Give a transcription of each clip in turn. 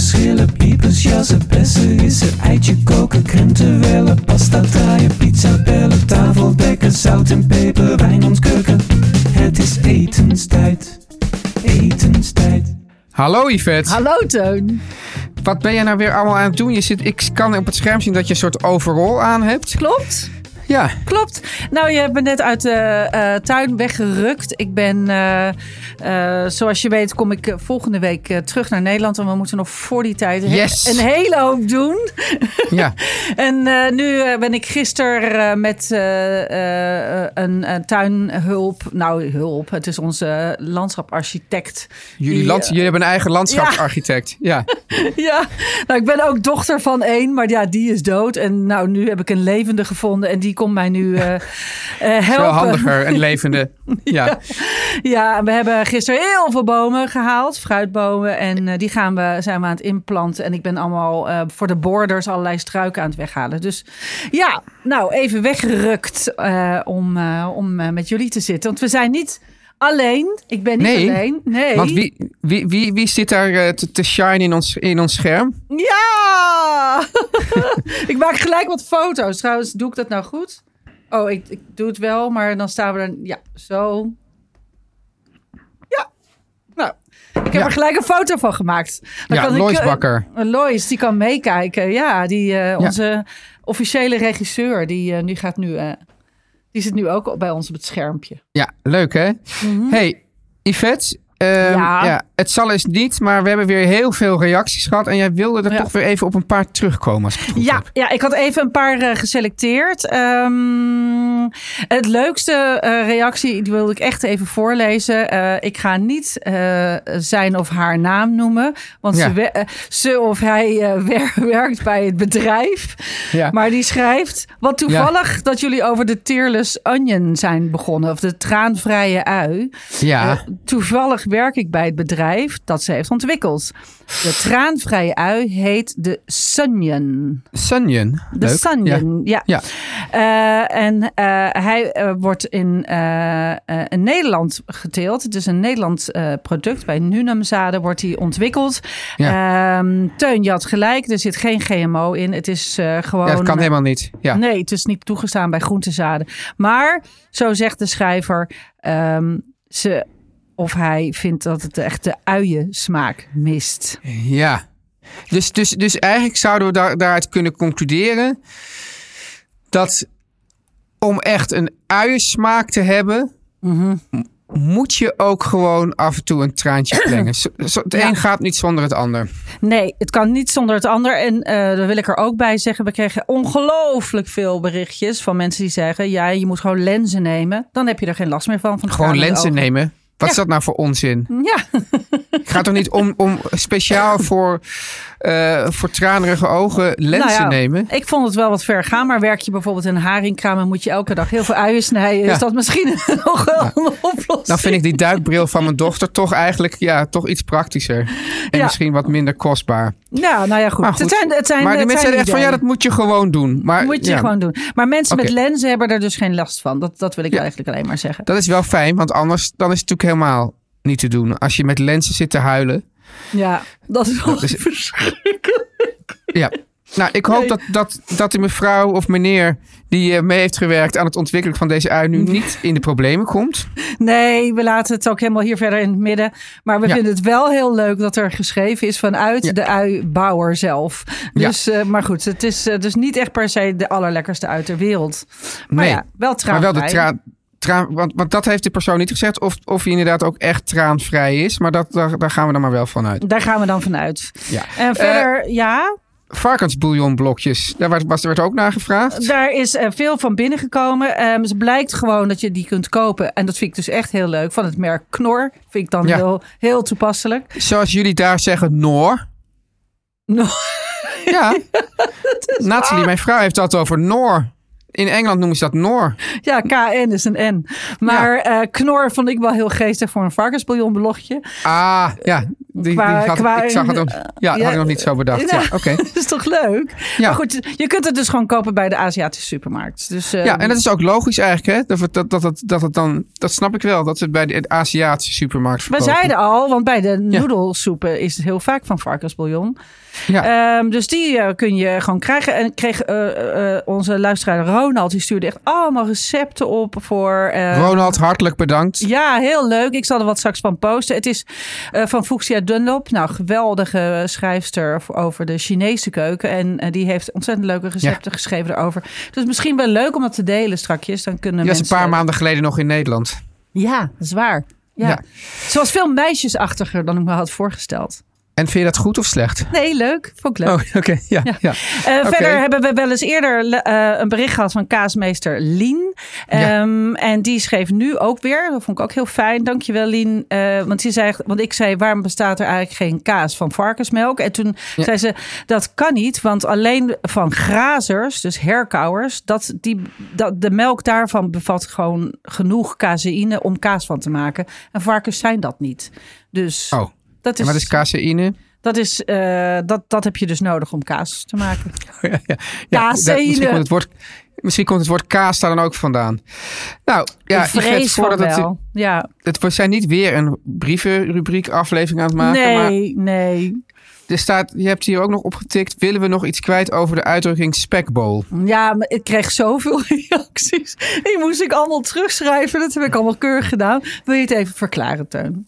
spuitjes, schillen, piepers, jassen, bessen, rissen, eitje koken, krenten wellen, pasta draaien, pizza bellen, tafel dekken, zout en peper, wijn ontkurken. Het is etenstijd, etenstijd. Hallo Yvette. Hallo Teun. Wat ben jij nou weer allemaal aan het doen? Je zit, ik kan op het scherm zien dat je een soort overall aan hebt. Klopt? Ja. Klopt. Nou, je hebt me net uit de eh, tuin weggerukt. Ik ben, eh, eh, zoals je weet, kom ik volgende week terug naar Nederland. En we moeten nog voor die tijd Yes. een hele hoop doen. Ja. En nu ben ik gisteren met een, tuinhulp. Nou, hulp. Het is onze landschaparchitect. Jullie, Die, land, jullie hebben een eigen landschapsarchitect. Ja. Ja, nou, ik ben ook dochter van één, maar ja, die is dood. En nou, nu heb ik een levende gevonden en die komt mij nu eh, helpen. Veel handiger, een levende. Ja. Ja, we hebben gisteren heel veel bomen gehaald, fruitbomen. En eh, die gaan we, zijn we aan het inplanten. En ik ben allemaal voor de borders allerlei struiken aan het weghalen. Dus ja, nou, even weggerukt om, om met jullie te zitten. Want we zijn niet alleen. Ik ben niet Nee, alleen. Nee. Want wie, wie, wie, wie zit daar eh, te, te shine in ons, in ons scherm? Ja! ik maak gelijk wat foto's. Trouwens, doe ik dat nou goed? Oh, ik, ik doe het wel, maar dan staan we er... Ja, zo. Ja. Nou, ik heb Ja. er gelijk een foto van gemaakt. Dan Ja, kan ik, Lois eh, Bakker. Lois, die kan meekijken. Ja, die, eh, onze officiële regisseur, die uh, nu gaat nu... Die zit nu ook bij ons op het schermpje. Ja, leuk hè? Hey, Yvette. Ehm, Ja. ja. het zal eens niet, maar we hebben weer heel veel reacties gehad. En jij wilde er Ja. toch weer even op een paar terugkomen. Als ik het goed Ja, heb. ja, ik had even een paar eh, geselecteerd. Ehm, het leukste eh, reactie, die wilde ik echt even voorlezen. Eh, ik ga niet zijn of haar naam noemen. Want Ja. ze, ze of hij wer- werkt bij het bedrijf. Maar die schrijft... Wat toevallig dat jullie over de tearless onion zijn begonnen. Of de traanvrije ui. Ja. Toevallig werk ik bij het bedrijf dat ze heeft ontwikkeld. De traanvrije ui heet de Sunyon. Sunyon. De Leuk. Ja. Ja. Eh, en eh, hij eh, wordt in, in Nederland geteeld. Het is een Nederlands product. Bij Nunamzaden wordt hij ontwikkeld. Ehm, Teun, je had gelijk. Er zit geen GMO in. Het is gewoon... Ja, dat kan helemaal niet. Ja. Nee, het is niet toegestaan bij groentezaden. Maar, zo zegt de schrijver... ehm, ze, of hij vindt dat het echt de uiensmaak mist. Ja. Dus, dus, dus eigenlijk zouden we daar, daaruit kunnen concluderen dat om echt een uiensmaak te hebben, Mhm. moet je ook gewoon af en toe een traantje zo- Het Ja. een gaat niet zonder het ander. Nee, het kan niet zonder het ander. En eh daar wil ik er ook bij zeggen. We kregen ongelooflijk veel berichtjes van mensen die zeggen... ja, je moet gewoon lenzen nemen. Dan heb je er geen last meer van. van Gewoon lenzen ogen. nemen. Wat is dat nou voor onzin? Ja, Het gaat toch niet om, om speciaal voor, eh, voor tranerige ogen lenzen Nou ja, nemen? ik vond het wel wat ver gaan. Maar werk je bijvoorbeeld in een haringkraam... en moet je elke dag heel veel uien snijden... Ja. is dat misschien nog wel een oplossing. Dan vind ik die duikbril van mijn dochter toch eigenlijk ja, toch iets praktischer. En misschien wat minder kostbaar. Ja, nou ja, goed. Maar goed. Het zijn, het zijn, maar die het mensen zeiden echt van ja, dat moet je gewoon doen. Maar moet je gewoon doen. Maar mensen met lenzen hebben er dus geen last van. Dat, dat wil ik eigenlijk alleen maar zeggen. Dat is wel fijn, want anders dan is het natuurlijk helemaal niet te doen. Als je met lenzen zit te huilen. Ja, dat is wel is- verschrikkelijk. Ja, Nou, ik hoop dat, dat, dat die mevrouw of meneer die eh, mee heeft gewerkt aan het ontwikkelen van deze ui nu niet in de problemen komt. Nee, we laten het ook helemaal hier verder in het midden. Maar we Ja. vinden het wel heel leuk dat er geschreven is vanuit Ja. de uibouwer zelf. Ja. Dus, eh, maar goed, het is eh, dus niet echt per se de allerlekkerste uit ter wereld. Maar Nee. ja, wel Maar traanvrij. wel de traan. Traan, want, want dat heeft de persoon niet gezegd. Of, of hij inderdaad ook echt traanvrij is. Maar dat, daar, daar gaan we dan maar wel van uit. Daar gaan we dan vanuit. Ja. En verder, ja, Varkensbouillonblokjes. Daar was, was, werd ook naar gevraagd. daar is eh, veel van binnengekomen. Ehm het blijkt gewoon dat je die kunt kopen. En dat vind ik dus echt heel leuk. Van het merk Knor. Vind ik dan Ja. heel, heel toepasselijk. Zoals jullie daar zeggen, Noor. Ja. Nathalie, mijn vrouw, heeft dat over Noor. In Engeland noemen ze dat Noor. Ja, KN is een N. Maar eh, Knor vond ik wel heel geestig voor een varkensbouillonblogje. Ah, ja. Die, had, qua- ik zag het nog, ja, dat had ik nog niet zo bedacht. Ja, oké. Dat is toch leuk? Ja. Maar goed, je kunt het dus gewoon kopen bij de Aziatische supermarkt. Dus, Ja, en dat is ook logisch eigenlijk, hè? Dat, dat, dat, het- dat het dan, dat snap ik wel, dat ze het bij de Aziatische supermarkt we verkopen. zeiden al, want bij de noedelsoepen is het heel vaak van varkensbouillon. Ja. Ehm, dus die eh, kun je gewoon krijgen. En kreeg eh, eh, onze luisteraar Ronald, die stuurde echt allemaal recepten op voor... Ronald, hartelijk bedankt. Ja, heel leuk. Ik zal er wat straks van posten. Het is van Fuxia Dunlop. Nou, geweldige schrijfster over de Chinese keuken. En eh, die heeft ontzettend leuke recepten geschreven erover. Dus misschien wel leuk om dat te delen strakjes. Dan kunnen was mensen... een paar maanden geleden nog in Nederland. Ja, dat is waar. Ja. Ja. Ze was veel meisjesachtiger dan ik me had voorgesteld. En vind je dat goed of slecht? Nee, leuk. Vond ik leuk. Oh, oké. Ja, ja. Eh. Verder hebben we wel eens eerder eh, een bericht gehad van kaasmeester Lien. Ja. Ehm, En die schreef nu ook weer. Dat vond ik ook heel fijn. Dankjewel Lien. Eh, want, die zei, want ik zei, waarom bestaat er eigenlijk geen kaas van varkensmelk? En toen zei ze, dat kan niet. Want alleen van grazers, dus herkauwers, dat die, dat, de melk daarvan bevat gewoon genoeg caseïne om kaas van te maken. En varkens zijn dat niet. Dus Oh, dat en is, wat is caseïne? dat, is eh, dat, dat heb je dus nodig om kaas te maken. ja, ja. Ja, Caseïne. dat- misschien, komt het woord, misschien komt het woord kaas daar dan ook vandaan. Nou, ja, ik vrees voordat het, wel. Ja. het, we zijn niet weer een brievenrubriek aflevering aan het maken. Maar Nee, nee. er staat, je hebt hier ook nog opgetikt. Willen we nog iets kwijt over de uitdrukking spekbol? Ja, maar ik kreeg zoveel reacties. Die moest ik allemaal terugschrijven. Dat heb ik allemaal keurig gedaan. Wil je het even verklaren, Teun?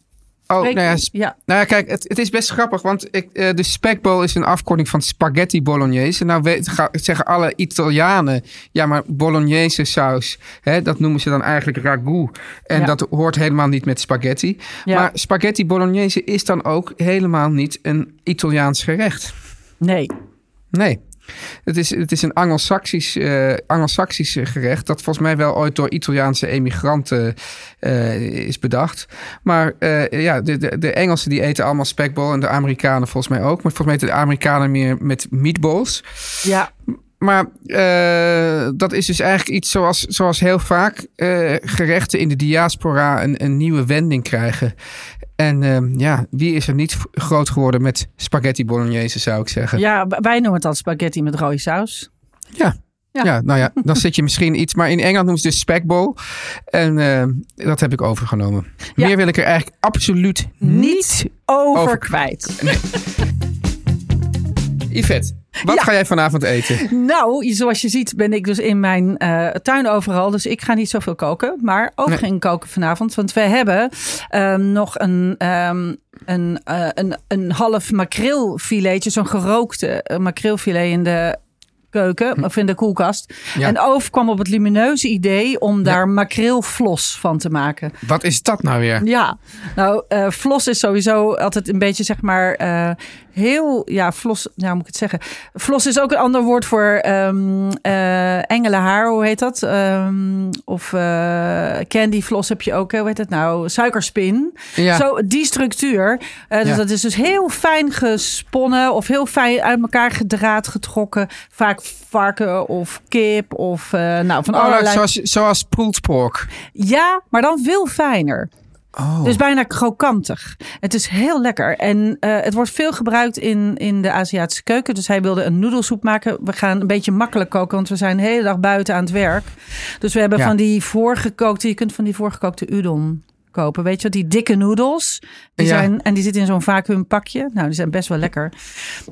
Oh, nou ja. Nou ja, kijk, het, het is best grappig, want ik, eh, de spekbol is een afkorting van spaghetti bolognese. Nou weet, ga, zeggen alle Italianen, ja, maar bolognese saus, hè, dat noemen ze dan eigenlijk ragout. En Ja. dat hoort helemaal niet met spaghetti. Maar spaghetti bolognese is dan ook helemaal niet een Italiaans gerecht. Nee. Nee. Het is, het is een Anglo-Saxisch eh, Anglo-Saxisch gerecht dat volgens mij wel ooit door Italiaanse emigranten eh, is bedacht. Maar eh, ja, de, de, de Engelsen die eten allemaal spekbol en de Amerikanen volgens mij ook. Maar volgens mij eten de Amerikanen meer met meatballs. Ja. Maar eh, dat is dus eigenlijk iets zoals, zoals heel vaak eh, gerechten in de diaspora een, een nieuwe wending krijgen. En eh, ja, wie is er niet groot geworden met spaghetti bolognese, zou ik zeggen. ja, wij noemen het al spaghetti met rode saus. Ja. Ja. Ja. nou ja, dan zit je misschien iets. Maar in Engeland noemen ze dus spekbol. En eh, dat heb ik overgenomen. Ja. Meer wil ik er eigenlijk absoluut niet. Over, Over- kwijt. Yvette, wat Ja. ga jij vanavond eten? Nou, zoals je ziet ben ik dus in mijn eh, tuin overal. Dus ik ga niet zoveel koken. Maar ook Nee. geen koken vanavond. Want wij hebben ehm, nog een, ehm, een, eh, een, een half makreelfiletje. Zo'n gerookte eh, makreelfilet in de keuken. Of in de koelkast. Ja. En Oof kwam op het lumineuze idee om daar makreelflos van te maken. Wat is dat nou weer? Ja, nou, eh flos is sowieso altijd een beetje, zeg maar, heel, ja, flos, nou moet ik het zeggen. Flos is ook een ander woord voor eh, engelenhaar, hoe heet dat? Ehm, of eh candy floss heb je ook, hoe heet het nou? Suikerspin. Ja. Zo, die structuur. Eh, dus Ja. dat is dus heel fijn gesponnen of heel fijn uit elkaar gedraad getrokken. Vaak varken of kip of uh, nou, van Oh, allerlei. zoals, zoals pulled pork. Ja, maar dan veel fijner. Oh. Dus bijna krokantig. Het is heel lekker. En uh, het wordt veel gebruikt in, in de Aziatische keuken. Dus hij wilde een noedelsoep maken. We gaan een beetje makkelijk koken, want we zijn de hele dag buiten aan het werk. Dus we hebben Ja. van die voorgekookte, je kunt van die voorgekookte udon kopen. Weet je wat, die dikke noedels. Die Ja. zijn, en die zitten in zo'n vacuümpakje. Nou, die zijn best wel lekker.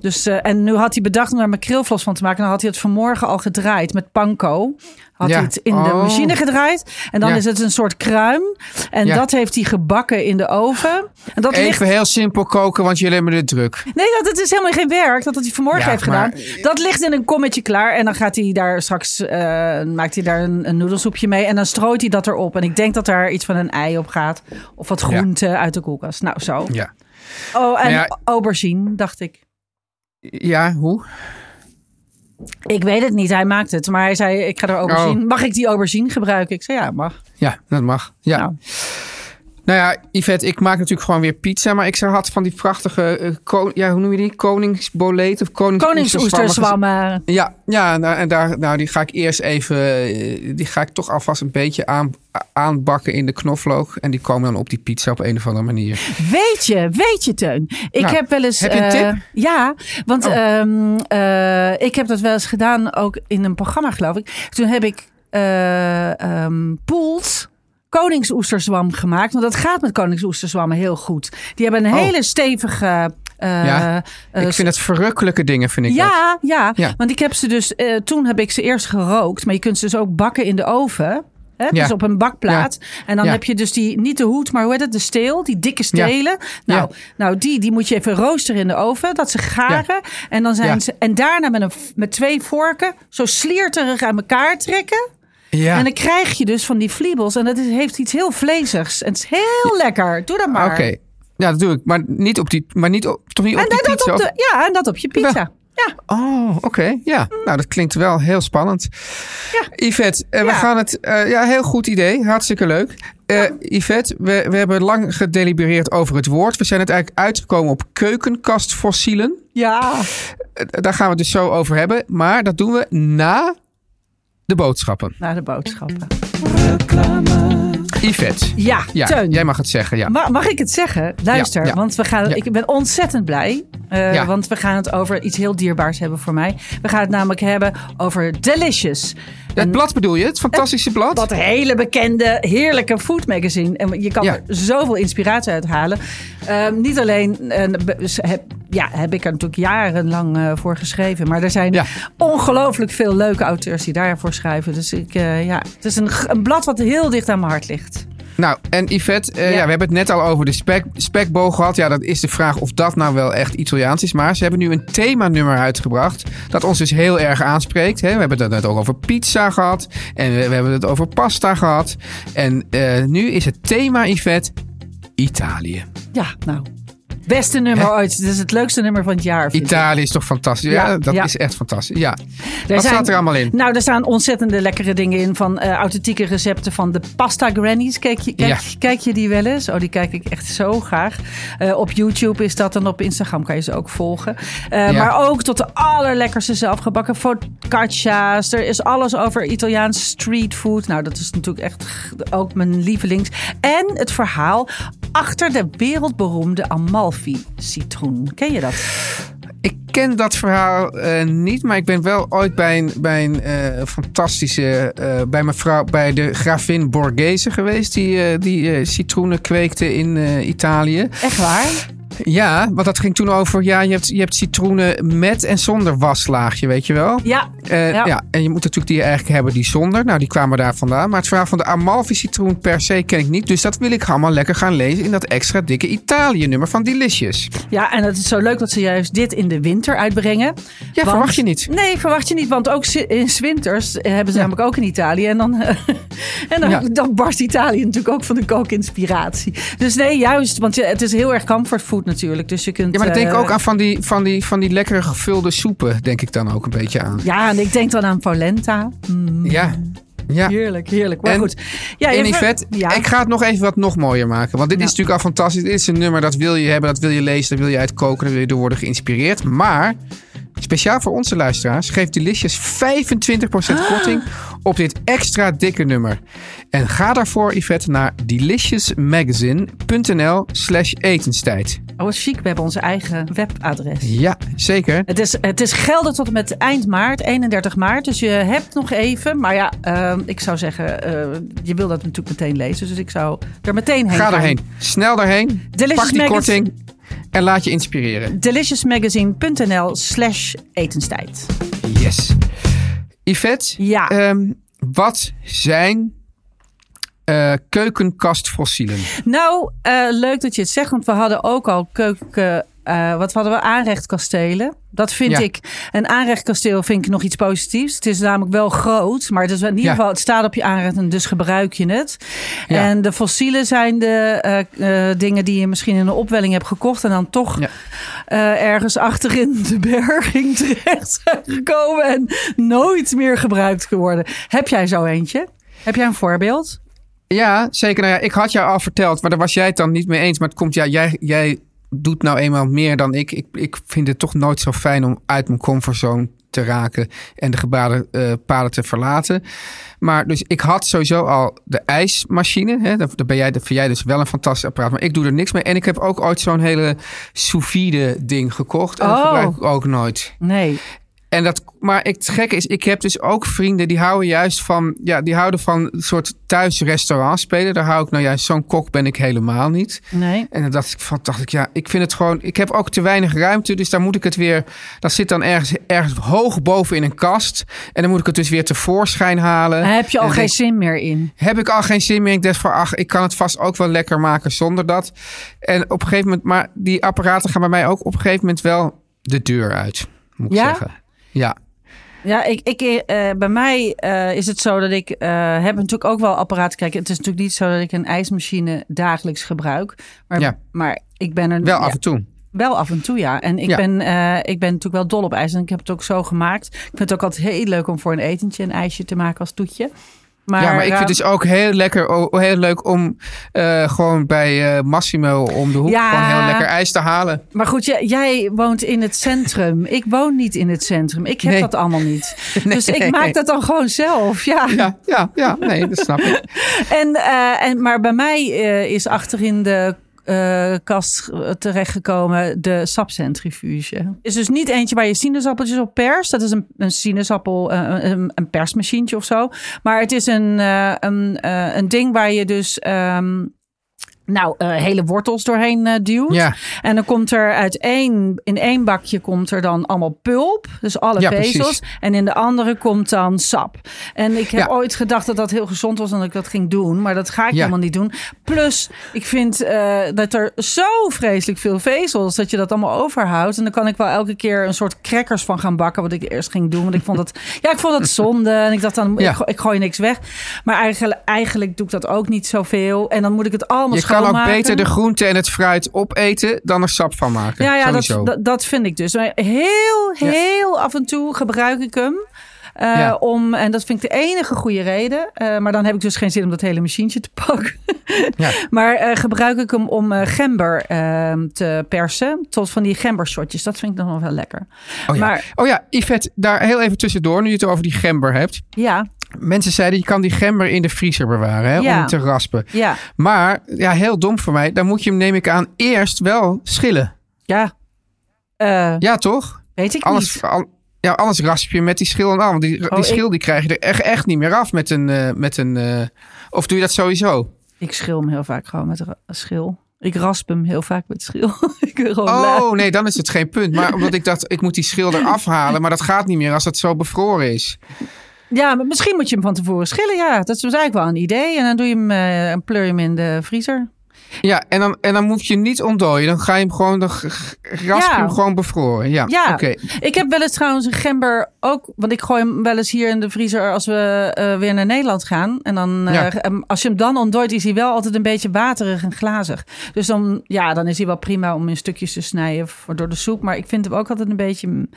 Dus, eh, en nu had hij bedacht om daar makreelvlos van te maken. Dan had hij het vanmorgen al gedraaid met panko. Had Ja. hij het in de Oh. machine gedraaid. En dan Ja. is het een soort kruim. En Ja. dat heeft hij gebakken in de oven. En dat ligt Even heel simpel koken, want jullie hebben het druk. Nee, dat het is helemaal geen werk. Dat had hij vanmorgen heeft maar- gedaan. Dat ligt in een kommetje klaar. En dan gaat hij daar straks, eh, maakt hij daar een, een noedelsoepje mee. En dan strooit hij dat erop. En ik denk dat daar iets van een ei op gaat. Of wat groente uit de koelkast. Nou, zo. Ja. Oh, en Nou ja. aubergine, dacht ik. Ja, hoe? Ik weet het niet, hij maakt het. Maar hij zei, ik ga er aubergine. Oh. Mag ik die aubergine gebruiken? Ik zei, ja, mag. Ja, dat mag. Ja. Nou. Nou ja, Yvette, ik maak natuurlijk gewoon weer pizza. Maar ik had van die prachtige, eh, ja, hoe noem je die? Koningsboleet of koningsoesterzwammen. Ja, ja nou, en daar, nou, die ga ik eerst even, eh, die ga ik toch alvast een beetje aan, aanbakken in de knoflook. En die komen dan op die pizza op een of andere manier. Weet je, weet je, Teun. Ik Nou, heb wel eens. heb je een eh, tip? ja, want Oh. ehm, eh, ik heb dat wel eens gedaan, ook in een programma, geloof ik. Toen heb ik eh ehm, Poels koningsoesterzwam gemaakt. Want dat gaat met koningsoesterzwammen heel goed. Die hebben een Oh. hele stevige. eh, Ja, eh, ik vind het verrukkelijke dingen, vind ik dat. ja, ja, Ja. want ik heb ze dus. eh, toen heb ik ze eerst gerookt, maar je kunt ze dus ook bakken in de oven. Hè? Ja. Dus op een bakplaat. En dan Ja. heb je dus die, niet de hoed, maar hoe heet het? De steel, die dikke stelen. Nou, Ja. nou die, die moet je even roosteren in de oven, dat ze garen. En, dan zijn Ja. ze, en daarna met, een, met twee vorken zo slierterig aan elkaar trekken. Ja. En dan krijg je dus van die vliebels. En dat is, heeft iets heel vleesigs. En het is heel lekker. Doe dat maar. Oké. Ja, dat doe ik. Maar niet op die, maar niet op, toch niet op En die dat pizza? op de, ja, en dat op je pizza. Ja. Oh, oké. Ja, nou dat klinkt wel heel spannend. Ja. Yvette, eh, we gaan het... eh, ja, heel goed idee. Hartstikke leuk. Eh Yvette, we, we hebben lang gedelibereerd over het woord. We zijn het eigenlijk uitgekomen op keukenkastfossielen. Ja. Daar gaan we het dus zo over hebben. Maar dat doen we na de boodschappen. Naar de boodschappen. Yvette. Ja, Ja, Teun. jij mag het zeggen. Ja. Ma- Mag ik het zeggen? Luister, Ja, ja. want we gaan, ik ben ontzettend blij. eh. Want we gaan het over iets heel dierbaars hebben voor mij. We gaan het namelijk hebben over Delicious. Het blad bedoel je? Het fantastische blad? Dat hele bekende, heerlijke food magazine. En je kan Ja. er zoveel inspiratie uit halen. Ehm, niet alleen heb, ja, heb ik er natuurlijk jarenlang eh, voor geschreven. Maar er zijn Ja. ongelooflijk veel leuke auteurs die daarvoor schrijven. Dus ik, eh, ja, het is een, een blad wat heel dicht aan mijn hart ligt. Nou, en Yvette, eh, ja. Ja. we hebben het net al over de spek, spekboog gehad. Ja, dat is de vraag of dat nou wel echt Italiaans is. Maar ze hebben nu een themanummer uitgebracht dat ons dus heel erg aanspreekt. Hè? We hebben het net ook over pizza gehad en we, we hebben het over pasta gehad. En eh, nu is het thema, Yvette, Italië. Ja, nou. Beste nummer ooit. Dit is het leukste nummer van het jaar. ik. Italië is toch fantastisch? Ja, Ja, dat ja. is echt fantastisch. Ja. Er Wat zijn- staat er allemaal in? Nou, er staan ontzettende lekkere dingen in. Van eh, authentieke recepten van de pasta grannies. Kijk je, kijk, Ja. kijk je die wel eens? Oh, die kijk ik echt zo graag. Eh, op YouTube is dat en op Instagram kan je ze ook volgen. Eh. Maar ook tot de allerlekkerste zelfgebakken focaccia's. Er is alles over Italiaans streetfood. Nou, dat is natuurlijk echt ook mijn lievelings. En het verhaal achter de wereldberoemde Amalfi-citroen. Ken je dat? Ik ken dat verhaal eh, niet, maar ik ben wel ooit bij een, bij een eh, fantastische, eh, bij mevrouw, bij de gravin Borghese geweest, die, die citroenen kweekte in Italië. Echt waar? Ja, want dat ging toen over, ja, je hebt, je hebt citroenen met en zonder waslaagje, weet je wel? Ja. Eh, ja. Ja. en je moet natuurlijk die eigenlijk hebben die zonder. Nou, die kwamen daar vandaan. Maar het verhaal van de Amalfi citroen per se ken ik niet. Dus dat wil ik allemaal lekker gaan lezen in dat extra dikke Italië nummer van Delicious. Ja, en het is zo leuk dat ze juist dit in de winter uitbrengen. Ja, verwacht je niet. Nee, verwacht je niet. Want ook in winters hebben ze Ja. namelijk ook in Italië. En dan, en dan, Ja. dan barst Italië natuurlijk ook van de kookinspiratie. Dus nee, juist. Want het is heel erg comfortfood natuurlijk. Dus je kunt... Ja, maar dan denk ik eh, ook aan van die, van, die, van die lekkere gevulde soepen, denk ik dan ook een beetje aan. Ja, en ik denk dan aan polenta. Mm, Ja, ja. Heerlijk, heerlijk. Maar En- goed. Ja, en Yvette, ja. ik ga het nog even wat nog mooier maken. Want dit is natuurlijk al fantastisch. Dit is een nummer dat wil je hebben, dat wil je lezen, daar wil je uitkoken, daar wil je door worden geïnspireerd. Maar speciaal voor onze luisteraars geeft Delicious 25% Ah. korting op dit extra dikke nummer. En ga daarvoor, Yvette, naar deliciousmagazine.nl slash etenstijd. Oh, wat chic. We hebben onze eigen webadres. Ja, zeker. Het is, het is geldig tot en met eind maart, 31 maart. Dus je hebt nog even. Maar ja, ehm, ik zou zeggen, eh, je wil dat natuurlijk meteen lezen. Dus ik zou er meteen heen Ga gaan. erheen. Snel daarheen. Delicious Pak die Magazine. korting en laat je inspireren. Deliciousmagazine.nl slash etenstijd. Yes. Yvette, Ja. ehm, wat zijn eh, keukenkastfossielen? Nou, eh, leuk dat je het zegt, want we hadden ook al keuken. eh, wat hadden we? Aanrechtkastelen. Dat vind Ja. ik. Een aanrechtkasteel vind ik nog iets positiefs. Het is namelijk wel groot, maar het is in ieder Ja. geval, het staat op je aanrecht en dus gebruik je het. Ja. En de fossielen zijn de dingen die je misschien in een opwelling hebt gekocht en dan toch ergens achterin de berging terecht zijn gekomen en nooit meer gebruikt geworden. Heb jij zo eentje? Heb jij een voorbeeld? Ja, zeker. Nou ja, ik had jou al verteld, maar daar was jij het dan niet mee eens. Maar het komt, ja, jij, jij doet nou eenmaal meer dan ik. ik. Ik vind het toch nooit zo fijn om uit mijn comfortzone te raken en de gebaden eh, paden te verlaten. Maar dus ik had sowieso al de ijsmachine. Hè? Daar, ben jij, dat vind jij dus wel een fantastisch apparaat. Maar ik doe er niks mee. En ik heb ook ooit zo'n hele sous vide ding gekocht. En dat Oh. gebruik ik ook nooit. Nee. En dat, maar het gekke is, ik heb dus ook vrienden die houden juist van, ja, die houden van een soort thuisrestaurant spelen. Daar hou ik nou juist, zo'n kok ben ik helemaal niet. Nee. En dan dacht ik, van, dacht ik, ja, ik vind het gewoon, ik heb ook te weinig ruimte, dus daar moet ik het weer, dat zit dan ergens, ergens hoog boven in een kast. En dan moet ik het dus weer tevoorschijn halen. Daar heb je al En geen denk- zin meer in. heb ik al geen zin meer. Ik dacht van, ach, ik kan het vast ook wel lekker maken zonder dat. En op een gegeven moment, maar die apparaten gaan bij mij ook op een gegeven moment wel de deur uit, moet ik Ja? zeggen. Ja, Ja, ik, ik, eh, bij mij eh, is het zo dat ik eh, heb natuurlijk ook wel apparaten. Kijk, het is natuurlijk niet zo dat ik een ijsmachine dagelijks gebruik. Maar, Ja. maar ik ben er wel ja, af en toe. wel af en toe, ja. En ik, Ja. ben, ik ben natuurlijk wel dol op ijs. En ik heb het ook zo gemaakt. Ik vind het ook altijd heel leuk om voor een etentje een ijsje te maken als toetje. Maar, ja, maar ik vind eh, het dus ook heel lekker, heel leuk om eh, gewoon bij eh, Massimo om de hoek Ja. gewoon heel lekker ijs te halen. Maar goed, jij, jij woont in het centrum. Ik woon niet in het centrum. Ik heb Nee. dat allemaal niet. Nee. Dus ik maak dat dan gewoon zelf. Ja. Ja, ja, ja, nee, dat snap ik. En, en, maar bij mij is achterin de kast terechtgekomen de sapcentrifuge. Is dus niet eentje waar je sinaasappeltjes op perst. Dat is een, een sinaasappel, eh, een, een persmachientje of zo. Maar het is een, eh, een, eh, een ding waar je dus... ehm, nou, eh, hele wortels doorheen eh, duwt. Ja. En dan komt er uit één, in één bakje komt er dan allemaal pulp. Dus alle Ja, vezels. precies. En in de andere komt dan sap. En ik heb Ja. ooit gedacht dat dat heel gezond was en dat ik dat ging doen. Maar dat ga ik helemaal niet doen. Plus, ik vind eh, dat er zo vreselijk veel vezels, dat je dat allemaal overhoudt. En dan kan ik wel elke keer een soort crackers van gaan bakken, wat ik eerst ging doen. Want ik vond dat, ja, ik vond dat zonde. En ik dacht dan, ik, go- ik gooi niks weg. Maar eigenlijk, eigenlijk doe ik dat ook niet zoveel. En dan moet ik het allemaal kan ook beter de groente en het fruit opeten dan er sap van maken. Ja, ja dat, dat, dat vind ik dus. Maar Heel, heel af en toe gebruik ik hem. eh, Ja. om, en dat vind ik de enige goede reden. Eh, maar dan heb ik dus geen zin om dat hele machientje te pakken. Ja. Maar eh, gebruik ik hem om gember eh, te persen. Tot van die gembershotjes. Dat vind ik dan wel wel lekker. Oh ja. Maar oh ja, Yvette, daar heel even tussendoor, nu je het over die gember hebt. ja, Mensen zeiden, je kan die gember in de vriezer bewaren hè, om hem te raspen. ja, Maar, ja, heel dom voor mij, dan moet je hem, neem ik aan, eerst wel schillen. ja. Eh, Ja, toch? weet ik Anders, niet. al- ja, anders rasp je met die schil en al. Want die, Oh, die ik- schil die krijg je er echt, echt niet meer af met een... eh, met een eh, of doe je dat sowieso? Ik schil hem heel vaak gewoon met ra- schil. Ik rasp hem heel vaak met schil. ik Oh, nee, dan is het geen punt. Maar omdat ik dacht, ik moet die schil eraf halen. Maar dat gaat niet meer als het zo bevroren is. Ja, maar misschien moet je hem van tevoren schillen. Ja, dat is eigenlijk wel een idee. En dan doe je hem, eh, en pleur je hem in de vriezer. Ja, en dan, en dan moet je niet ontdooien. Dan ga je hem gewoon, dan Ja. hem gewoon bevroren. Ja, Ja, oké. ik heb wel eens trouwens een gember ook. Want ik gooi hem wel eens hier in de vriezer als we eh, weer naar Nederland gaan. En dan, eh, Ja. em, als je hem dan ontdooit, is hij wel altijd een beetje waterig en glazig. Dus dan, ja, dan is hij wel prima om in stukjes te snijden voor door de soep. Maar ik vind hem ook altijd een beetje.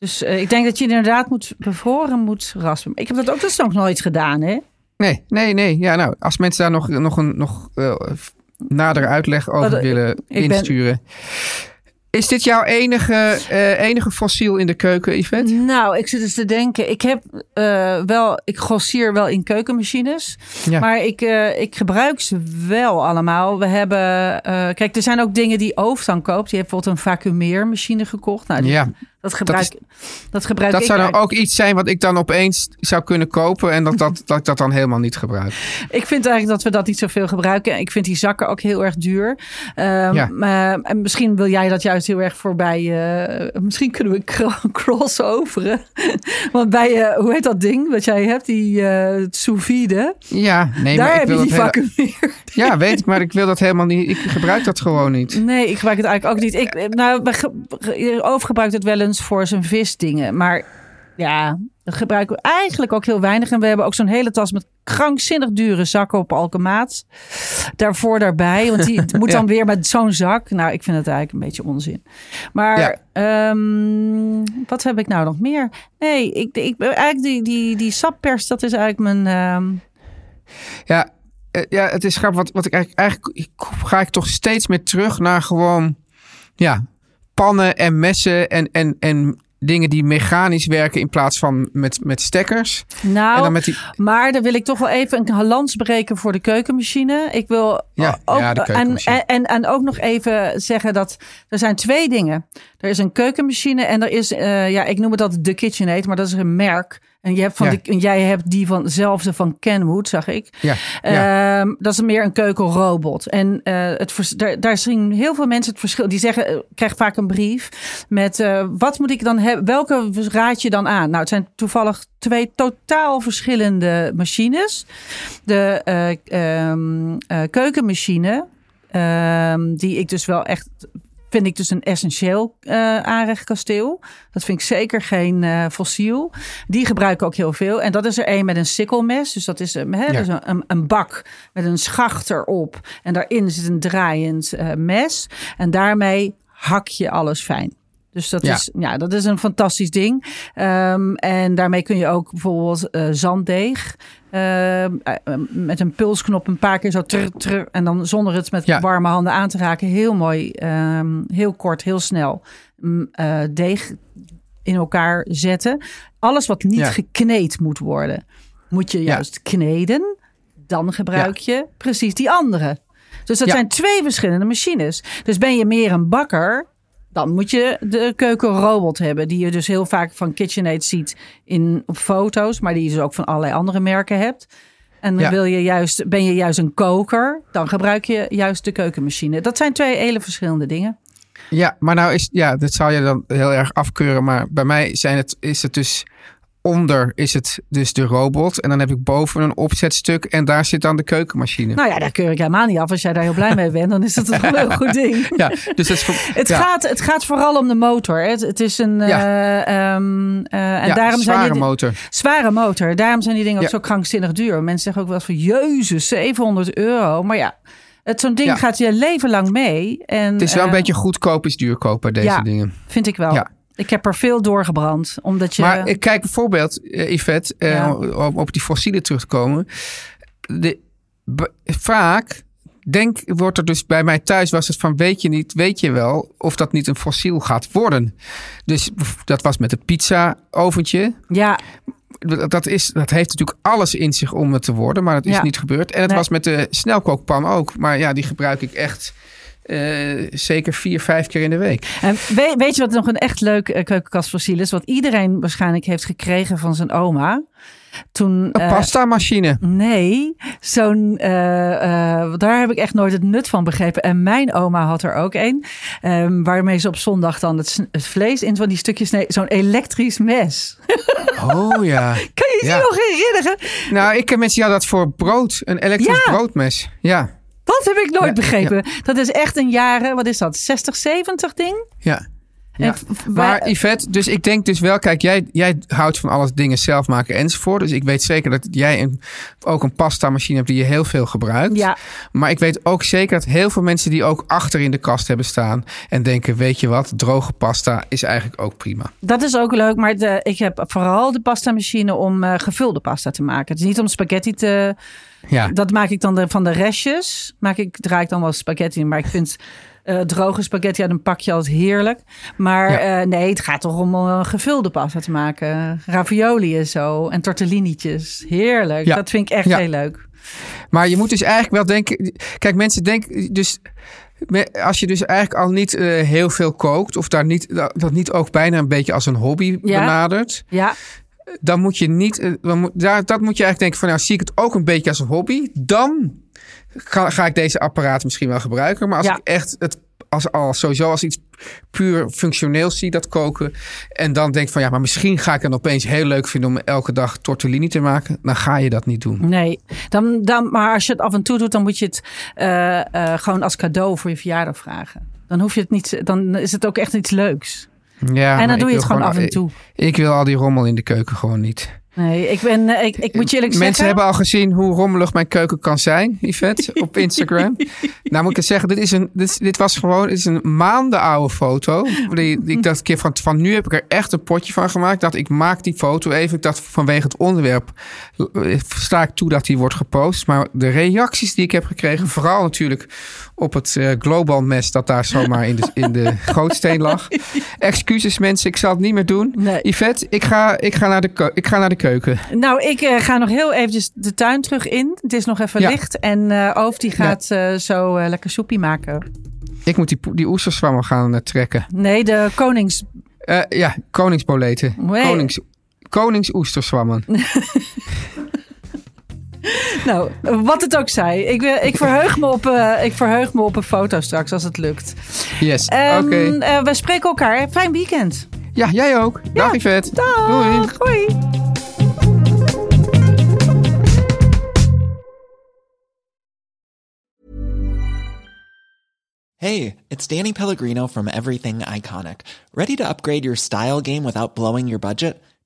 Dus eh, ik denk dat je inderdaad moet bevroren moet raspen. Ik heb dat ook dus nog nooit gedaan, hè? Nee, nee, nee. Ja, nou, als mensen daar nog, nog een nog, eh, nader uitleg over eh, willen ben- insturen. Is dit jouw enige, enige fossiel in de keuken, Yvette? Nou, ik zit dus te denken. Ik heb wel, ik grossier wel in keukenmachines. Ja. Maar ik, ik gebruik ze wel allemaal. We hebben, kijk, er zijn ook dingen die Ooftan koopt. Die heeft bijvoorbeeld een vacuumeermachine gekocht. Nou, die- Ja. Dat gebruik, dat gebruik Dat ik zou dan eigenlijk. ook iets zijn wat ik dan opeens zou kunnen kopen en dat, dat, dat ik dat dan helemaal niet gebruik. Ik vind eigenlijk dat we dat niet zoveel gebruiken. Ik vind die zakken ook heel erg duur. Ehm, Ja. maar- en misschien wil jij dat juist heel erg voorbij. eh, misschien kunnen we cro- crossoveren. Want bij, eh, hoe heet dat ding wat jij hebt? Die eh sous vide. Ja, nee, Daar maar ik heb je wil die dat hele- vacuumeer. Ja, weet ik, maar ik wil dat helemaal niet. Ik gebruik dat gewoon niet. Nee, ik gebruik het eigenlijk ook niet. Ik, nou, we ge- ge- Oof gebruikt het wel voor zijn visdingen. Maar ja, dat gebruiken we eigenlijk ook heel weinig. En we hebben ook zo'n hele tas met krankzinnig dure zakken op alkemaat. Daarvoor daarbij. Want die moet dan weer met zo'n zak. Nou, ik vind het eigenlijk een beetje onzin. Maar Ja. ehm, wat heb ik nou nog meer? Nee, ik, ik, eigenlijk die, die, die sappers, dat is eigenlijk mijn... ehm, Ja, eh, ja het is grappig. Wat, wat ik eigenlijk, eigenlijk ga ik toch steeds meer terug naar gewoon, ja, pannen en messen en, en, en dingen die mechanisch werken in plaats van met, met stekkers. nou, en dan met die, Maar dan wil ik toch wel even een lans breken voor de keukenmachine. Ik wil Ja, ook, ja, en, en, en ook nog even zeggen dat er zijn twee dingen. Er is een keukenmachine en er is, eh, ja, ik noem het dat de KitchenAid, maar dat is een merk. En, je hebt van Ja. die, en jij hebt die van dezelfde van Kenwood, zag ik. ja, ja. Ehm, dat is meer een keukenrobot. En eh, het daar, daar zien heel veel mensen het verschil. Die zeggen, eh, krijg vaak een brief met eh, wat moet ik dan hebben? Welke raad je dan aan? Nou, het zijn toevallig twee totaal verschillende machines. De eh, ehm, eh, keukenmachine, ehm, die ik dus wel echt vind ik dus een essentieel eh aanrechtkasteel. Dat vind ik zeker geen eh, fossiel. Die gebruiken ook heel veel. En dat is er een met een sikkelmes. Dus dat is, Ja. dus een, een, bak met een schacht erop. En daarin zit een draaiend eh, mes. En daarmee hak je alles fijn. Dus dat, Ja. Is, ja, dat is een fantastisch ding. Ehm, en daarmee kun je ook bijvoorbeeld eh, zanddeeg ehm, eh, met een pulsknop een paar keer zo trr, trr, en dan zonder het met Ja. warme handen aan te raken. Heel mooi, ehm, heel kort, heel snel mm, eh, deeg in elkaar zetten. Alles wat niet Ja. gekneed moet worden, moet je juist kneden. Dan gebruik je precies die andere. Dus dat zijn twee verschillende machines. Dus ben je meer een bakker, dan moet je de keukenrobot hebben. Die je dus heel vaak van KitchenAid ziet in, op foto's. Maar die je dus ook van allerlei andere merken hebt. En dan Ja. wil je juist, ben je juist een koker, dan gebruik je juist de keukenmachine. Dat zijn twee hele verschillende dingen. Ja, maar nou is, ja, dat zou je dan heel erg afkeuren. Maar bij mij zijn het, is het dus onder is het dus de robot. En dan heb ik boven een opzetstuk en daar zit dan de keukenmachine. Nou ja, daar keur ik helemaal niet af. Als jij daar heel blij mee bent, dan is dat toch een heel goed ding. Ja, dus voor, Het, ja, gaat, het gaat vooral om de motor. Het, het is een. Ja. eh, ehm, eh, en ja, daarom zijn zware die, motor. Zware motor. Daarom zijn die dingen ook zo krankzinnig duur. Mensen zeggen ook wel eens van jezus, 700 euro. Maar ja, het, zo'n ding gaat je leven lang mee. En, Het is wel een eh, beetje goedkoop is duurkoop bij deze dingen. Vind ik wel. Ja. Ik heb er veel doorgebrand. Omdat je... Maar ik kijk bijvoorbeeld, eh, Yvette, eh, Ja. om op die fossielen terug te komen. De, vaak denk, wordt er dus bij mij thuis was het van weet je niet, weet je wel of dat niet een fossiel gaat worden. Dus dat was met het pizza oventje. ja, Dat, is, dat heeft natuurlijk alles in zich om het te worden, maar dat is Ja. niet gebeurd. En het Nee. was met de snelkookpan ook. Maar ja, die gebruik ik echt eh, zeker vier, vijf keer in de week. En weet, weet je wat nog een echt leuk uh, keukenkastfossiel is? Wat iedereen waarschijnlijk heeft gekregen van zijn oma. Toen, Een eh, pasta machine. Nee, zo'n. eh, daar heb ik echt nooit het nut van begrepen. En mijn oma had er ook een. ehm, waarmee ze op zondag dan het, vlees in van die stukjes sneed. Zo'n elektrisch mes. Oh ja. Kan je je Ja. nog herinneren? Nou, ik ken mensen die hadden dat voor brood. Een elektrisch Ja. broodmes. Ja, Dat heb ik nooit Ja, begrepen. Dat is echt een jaren, wat is dat? 60, 70 ding? ja. Ja. Maar Yvette, dus ik denk dus wel, kijk, jij, jij houdt van alles dingen zelf maken enzovoort. Dus ik weet zeker dat jij een, ook een pasta machine hebt die je heel veel gebruikt. Ja. Maar ik weet ook zeker dat heel veel mensen die ook achter in de kast hebben staan en denken, weet je wat, droge pasta is eigenlijk ook prima. Dat is ook leuk, maar de, ik heb vooral de pasta machine om eh, gevulde pasta te maken. Het is niet om spaghetti te, Ja. Dat maak ik dan de, van de restjes. Maak ik, draai ik dan wel spaghetti in. Maar ik vind eh, droge spaghetti uit een pakje altijd heerlijk. Maar Ja. eh, nee, het gaat toch om een gevulde pasta te maken. Ravioli en zo. En tortellinietjes. Heerlijk. Ja. Dat vind ik echt Ja. heel leuk. Maar je moet dus eigenlijk wel denken. Kijk, mensen denken dus. Als je dus eigenlijk al niet eh, heel veel kookt, of daar niet, dat, niet ook bijna een beetje als een hobby benadert, Ja, dan moet je niet. eh, Dan daar, dat moet je eigenlijk denken van, nou zie ik het ook een beetje als een hobby, dan ga, ga ik deze apparaat misschien wel gebruiken. Maar als Ja. ik echt het als, als sowieso als iets puur functioneel zie, dat koken, en dan denk van ja, maar misschien ga ik het opeens heel leuk vinden om elke dag tortellini te maken, dan ga je dat niet doen. nee. Dan, dan, maar als je het af en toe doet, dan moet je het eh, eh, gewoon als cadeau voor je verjaardag vragen. Dan hoef je het niet, dan is het ook echt iets leuks. Ja, en dan doe je het gewoon af en toe. Ik, ik wil al die rommel in de keuken gewoon niet. Nee, ik ben, eh, ik, ik moet je eerlijk Mensen zeggen. hebben al gezien hoe rommelig mijn keuken kan zijn, Yvette, op Instagram. nou moet ik het zeggen, dit, is een, dit, dit was gewoon dit is een maanden oude foto. Die, die ik dacht een keer van, van nu heb ik er echt een potje van gemaakt. Dacht, ik maak die foto even. Ik dacht vanwege het onderwerp eh, sta ik toe dat die wordt gepost. Maar de reacties die ik heb gekregen, vooral natuurlijk op het eh, global mes dat daar zomaar in de, in de gootsteen lag. Excuses mensen, ik zal het niet meer doen. Nee. Yvette, ik ga, ik, ga naar de, ik ga naar de keuken. Nou, ik eh, ga nog heel eventjes de tuin terug in. Het is nog even Ja. licht. En eh Oof die gaat zo lekker soepie maken. Ik moet die, die oesterzwammen gaan trekken. Nee, de konings... Ja, koningsboleten. Konings, koningsoesterzwammen. Nou, wat het ook zij. Ik, ik, verheug me op, eh, ik verheug me op een foto straks als het lukt. Yes, Ehm, oké. eh, we spreken elkaar. Fijn weekend. Ja, jij ook. Dag Yvette. Dag. Doei. Hoi. Hey, it's Danny Pellegrino from Everything Iconic. Ready to upgrade your style game without blowing your budget?